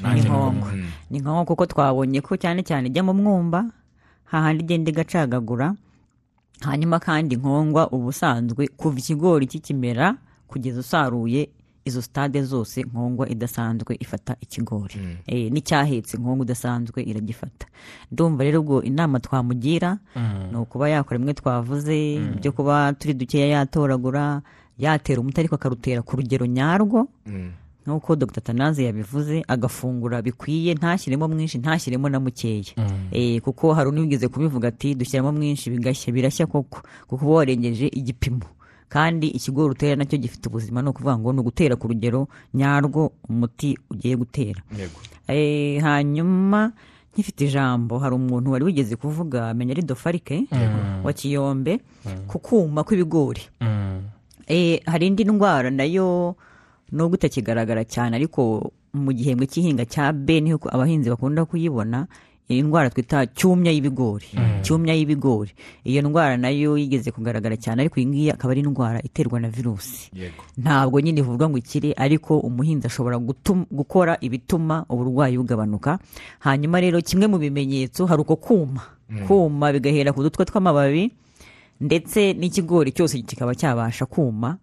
ni mm. nkongo kuko twabonye ko cyane cyane ijya mu mwumba hahandi igenda igacagagura. Hanyuma kandi nkongwa ubusanzwe kuva ikigori kikimera kugeza usaruye izo sitade zose nkongwa idasanzwe ifata ikigori. Eh, n'icyahetse nkongwa idasanzwe iragifata. Ndumva rero ubwo inama twamugira ni ukuba yakora imwe twavuze byo kuba turi dukeya yatoragura yatera umuti ariko akarutera ku rugero nyarwo. Nk'uko dr. Tanaze yabivuze agafungura bikwiye ntashyiremo mwinshi ntashyiremo na mukeya. Kuko hari unigeze kubivuga ati dushyiramo mwinshi bigashya birashya koko. Kuko uba warengeje igipimo. Kandi ikigori utera na cyo gifite ubuzima ni ukuvuga ngo ni ugutera ku rugero nyarwo umuti ugiye gutera. Yego. Eh, hanyuma nkifite ijambo hari umuntu wari wigeze kuvuga menya ari dofarike wa kiyombe ku kuma kw'ibigori. Eh, hari indi ndwara na yo nubwo itakigaragara cyane ariko mu gihembwe cy'ihinga cya b ni ho abahinzi bakunda kuyibona iyi ndwara twita cyumya y'ibigori. Cyumya y'ibigori. Iyo ndwara na yo yigeze kugaragara cyane ariko iyi ngiyi akaba ari indwara iterwa na virusi ntabwo nyine ivurwa ngo ikire ariko umuhinzi ashobora gukora ibituma uburwayi bugabanuka. Hanyuma rero kimwe mu bimenyetso hari uko kuma. Kuma bigahera ku dutwe tw'amababi ndetse n'ikigori cyose kikaba cyabasha kuma.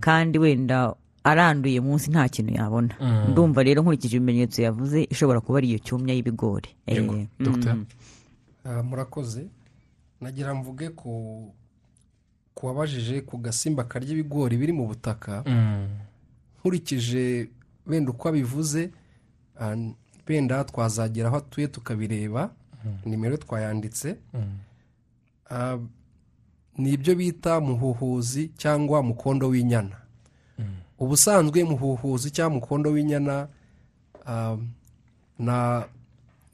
Kandi wenda aranduye munsi nta kintu yabona. Ndumva rero nkurikije ibimenyetso yavuze ishobora kuba ari iyo cyumya y'ibigori. Eh, mm. Ah, murakoze. Nagira mvuge ku ku wabajije ku gasimba karya ibigori biri mu butaka. Nkurikije wenda uko abivuze ah, wenda twazagera aho atuye tukabireba. Nimero twayanditse. Ah, ni ibyo bita muhuhuzi cyangwa mukondo w'inyana. Ubusanzwe muhuhuzi cyangwa mukondo w'inyana na-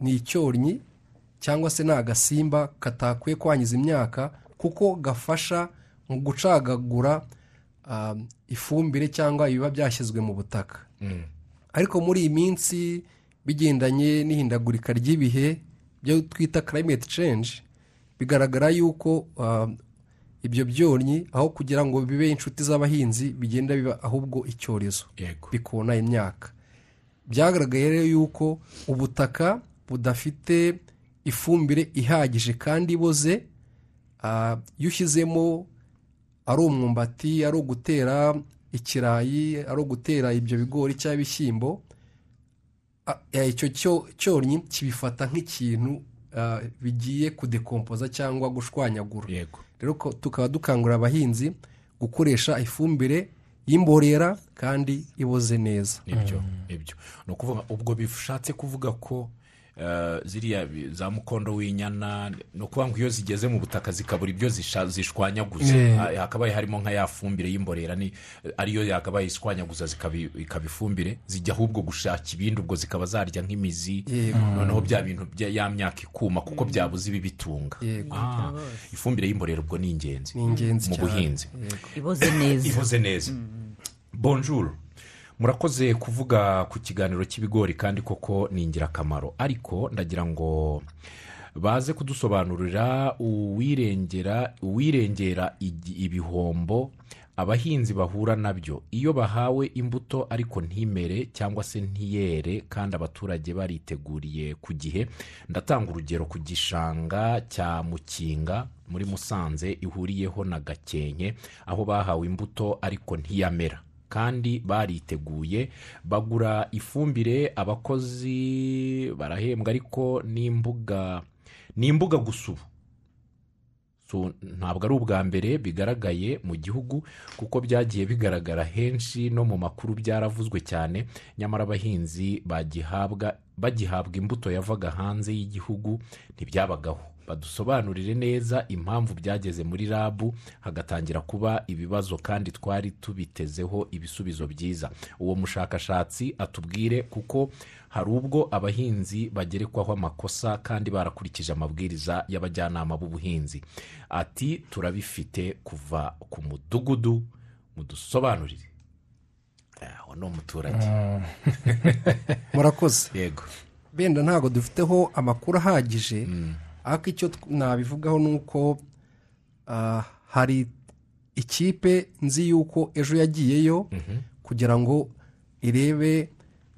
ni icyornyi cyangwa se ni agasimba katakwiye kwangiza imyaka kuko gafasha mu gucagagura ah, ifumbire cyangwa ibiba byashyizwe mu butaka. Ariko muri iyi minsi bigendanye n'ihindagurika ry'ibihe byo twita climate change bigaragara yuko ah, ibyo byonnyi aho kugira ngo bibe inshuti z'abahinzi bigenda biba ahubwo icyorezo. Bikona imyaka. Byagaragaye rero yuko ubutaka budafite ifumbire ihagije kandi iboze ah, iyo ushyizemo ari umwumbati ari ugutera ikirayi ari ugutera ibyo bigori cyangwa ibishyimbo ah, eh, icyo cyo- cyonnyi kibifata nk'ikintu ah, bigiye kudekompoza cyangwa gushwanyagura. Rero tukaba dukangurira abahinzi gukoresha ifumbire y'imborera kandi iboze neza. Nibyo ni ukuvuga ubwo bishatse kuvuga ko ziriya bi- za mukondo w'inyana ni ukuvuga ngo iyo zigeze mu butaka zikabura ibyo zishwanyaguza. Yeah. Ah, hakabaye harimo nka ya fumbire y'imborera ariyo yakabaye ishwanyaguza ikaba ifumbire zijya ahubwo gushaka ibindi ubwo zikaba zarya nk'imizi. Yego. noneho bya bintu bya ya myaka ikuma kuko byabuze ibibitunga Yego. Ah, ifumbire y'imborera ubwo ni ingenzi. Mu buhinzi. Iboze neza. Neza. Bonjour. Murakoze kuvuga ku kiganiro cy'ibigori kandi koko ni ingirakamaro. Ariko ndagira ngo baze kudusobanurira uwirengera uwirengera ibihombo abahinzi bahura na byo. Iyo bahawe imbuto ariko ntimere cyangwa se ntiyere kandi abaturage bariteguriye ku gihe ndatanga urugero ku gishanga cya mukinga muri musanze ihuriyeho na gakenke aho bahawe imbuto ariko ntiyamera. Kandi bariteguye bagura ifumbire abakozi barahembwa ariko n'imbuga ni imbuga gusa ubu. Ntabwo ari ubwa mbere bigaragaye mu gihugu kuko byagiye bigaragara henshi no mu makuru byaravuzwe cyane. Nyamara abahinzi bagihabwa imbuto yavaga hanze y'igihugu ntibyabagaho. Badusobanurire neza impamvu byageze muri rabu hagatangira kuba ibibazo kandi twari tubitezeho ibisubizo byiza. Uwo mushakashatsi atubwire kuko hari ubwo abahinzi bagerekwaho amakosa kandi barakurikije amabwiriza y'abajyanama b'ubuhinzi. Ati turabifite kuva ku mudugudu. Mudusobanurire. Aho ni umuturage. Murakoze. Yego. Benda ntabwo dufiteho amakuru ahagije. Ariko icyo nabivugaho ni uko ah, hari ikipe nzi yuko ejo yagiyeyo kugira ngo irebe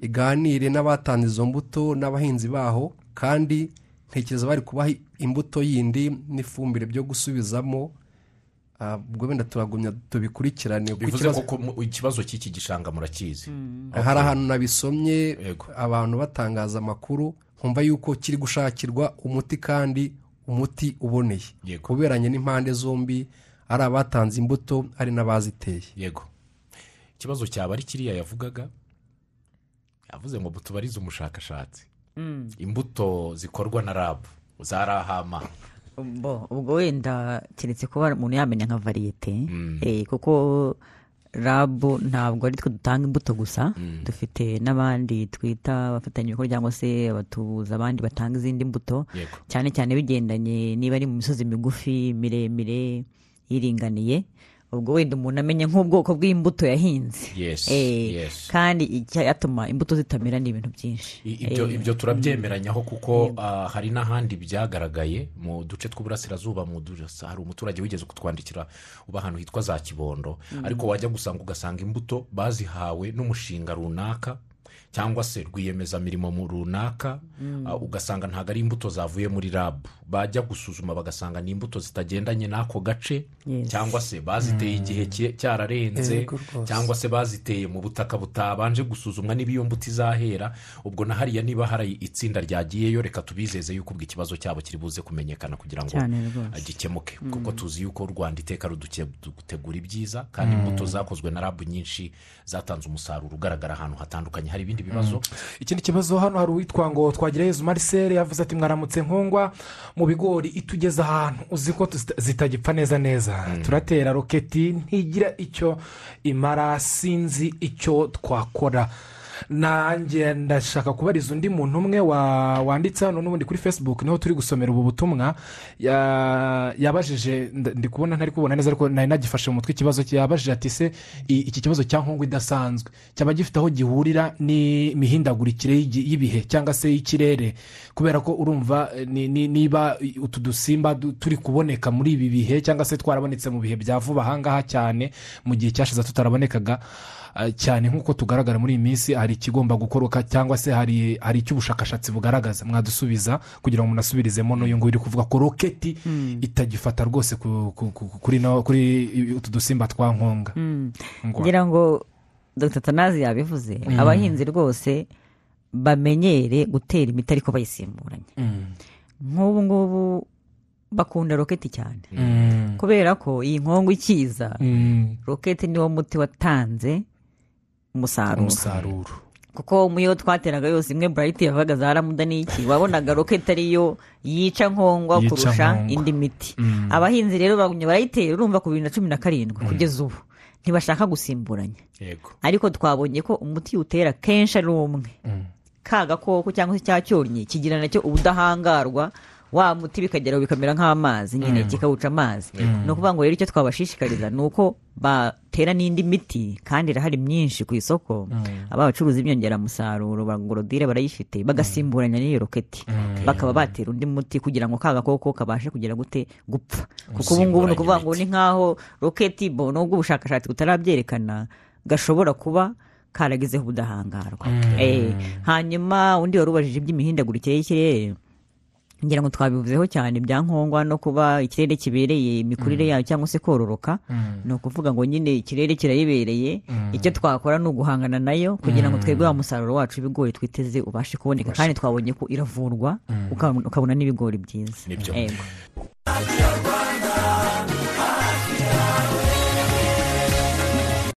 iganire n'abatanze izo mbuto n'abahinzi baho kandi ntekereza bari kubaha imbuto yindi n'ifumbire byo gusubizamo. Ah, ubwo wenda turagumya tubikurikirane bivuze ikibazo- ko ikibazo cy'iki gishanga murakizi. Hari ahantu nabisomye abantu batangaza amakuru nkumva yuko kiri gushakirwa umuti kandi umuti uboneye. Yego. kuberanye n'impande zombi ari abatanze imbuto ari n'abaziteye. Yego. Ikibazo cyaba ari kiriya yavugaga yavuze ngo tubarize umushakashatsi. Imbuto zikorwa na rabu za rahama Bo, ubwo wenda keretse kuba umuntu yamenya nka variyete eh, kuko rabu ntabwo ari twe dutanga imbuto gusa dufite n'abandi twita abafatanyabikorwa cyangwa se abatuza abandi batanga izindi mbuto cyane cyane bigendanye niba ari mu misozi migufi miremire iringaniye ubwo wenda umuntu amenya nk'ubwoko bw'imbuto yahinze. Yes, Eh, kandi icyatuma imbuto zitamera ni ibintu byinshi. Ibyo Eh, ibyo turabyemeranyaho kuko ah, hari n'ahandi byagaragaye mu duce tw'uburasirazuba mu du- hari umuturage wigeze kutwandikira uba ahantu hitwa za kibondo. Ariko wajya gusanga ugasanga imbuto bazihawe n'umushinga runaka cyangwa se rwiyemezamirimo runaka ah, ugasanga ntabwo ari imbuto zavuye muri rabu bajya gusuzuma bagasanga ni imbuto zitagendanye n'ako gace cyangwa se baziteye igihe cye- cyararenze cyangwa se baziteye mu butaka butabanje gusuzumwa niba iyo mbuto izahera. Ubwo na hariya niba hari itsinda ryagiyeyo reka tubizeze yuko ubwo ikibazo cyabo kiri buze kumenyekana kugira ngo gikemuke kuko tuzi yuko u rwanda iteka rudutegura ibyiza kandi imbuto zakozwe na rabu nyinshi zatanze umusaruro ugaragara ahantu hatandukanye. Hari ibindi bibazo ikindi kibazo hano hari uwitwa ngo twagirayezu marisere yavuze ati mwaramutse nkongwa mu bigori itugeze ahantu uzi ko zita- zitagipfa neza neza. Turatera roketi ntigira icyo imara sinzi icyo twakora. Nanjye ndashaka kubariza undi muntu umwe wa- wanditse hano n'ubundi kuri facebook ni ho turi gusomera ubu butumwa. Ya- yabajije ndi kubona ntari kubona neza ariko nari nagifashe mu mutwe ikibazo yabajije ati se iki kibazo cya nkongo idasanzwe. Cyaba gifite aho gihurira n'imihindagurikire y'ibihe cyangwa se y'ikirere. Kubera ko urumva eh, ni- ni- niba utu dusimba du- turi kuboneka muri ibi bihe cyangwa se twarabonetse mu bihe bya vuba ahangaha cyane mu gihe cyashize tutarabonekaga. Cyane nk'uko tugaragara muri iyi minsi hari ikigomba gukoroka cyangwa se hari hari icyo ubushakashatsi bugaragaza. Mwadusubiza kugira ngo munasubirizemo n'uyu nguyu uri kuvuga ko roketi itagifata rwose ku- ku- ku- kuri utu dusimba twa nkonga. Ngwa. ngira ngo dr. Tanazi yabivuze abahinzi rwose bamenyere gutera imiti ariko bayisimburanye. Nk'ubu ngubu bakunda roketi cyane. Kubera ko iyi nkongo ikiza roketi niwo muti watanze umusaruro umusaruro kuko mu yo twateraga yose imwe burayiti yavaga za ramuda n'iki? Wabonaga roketi ariyo yica nkongwa kurusha indi miti. Abahinzi rero bagumye barayitera urumva ku bibiri na cumi na karindwi kugeza ubu. Ntibashaka gusimburanya. Yego. Ariko twabonye ko umuti utera kenshi ari umwe. Ka gakoko cyangwa se cya cyonnyi kigira na cyo ubudahangarwa wa muti bikageraho bikamera nk'amazi nyine kikawuca amazi. Ni ukuvuga ngo rero icyo twabashishikariza ni uko batera n'indi miti kandi irahari myinshi ku isoko. Aba bacuruza inyongeramusaruro bagorodire barayifite bagasimburanya n'iyo roketi. Bakaba batera undi muti kugira ngo ka gakoko kabashe kugira gute gupfa. Kuko ubu ngubu ni ukuvuga ngo ni nk'aho roketi bo nubwo ubushakashatsi butarabyerekana gashobora kuba karagezeho ubudahangarwa. Eh, hanyuma undi wari ubajije iby'imihindagurikire y'ikirere ngira ngo twabivuzeho cyane bya nkongwa no kuba ikirere kibereye imikurire yayo cyangwa se kororoka. Ni ukuvuga ngo nyine ikirere kirayibereye icyo twakora ni uguhangana na yo kugira ngo twebwe wa musaruro wacu w'ibigori twiteze ubashe kuboneka. Kandi twabonye ko iravurwa ukabona n'ibigori byiza.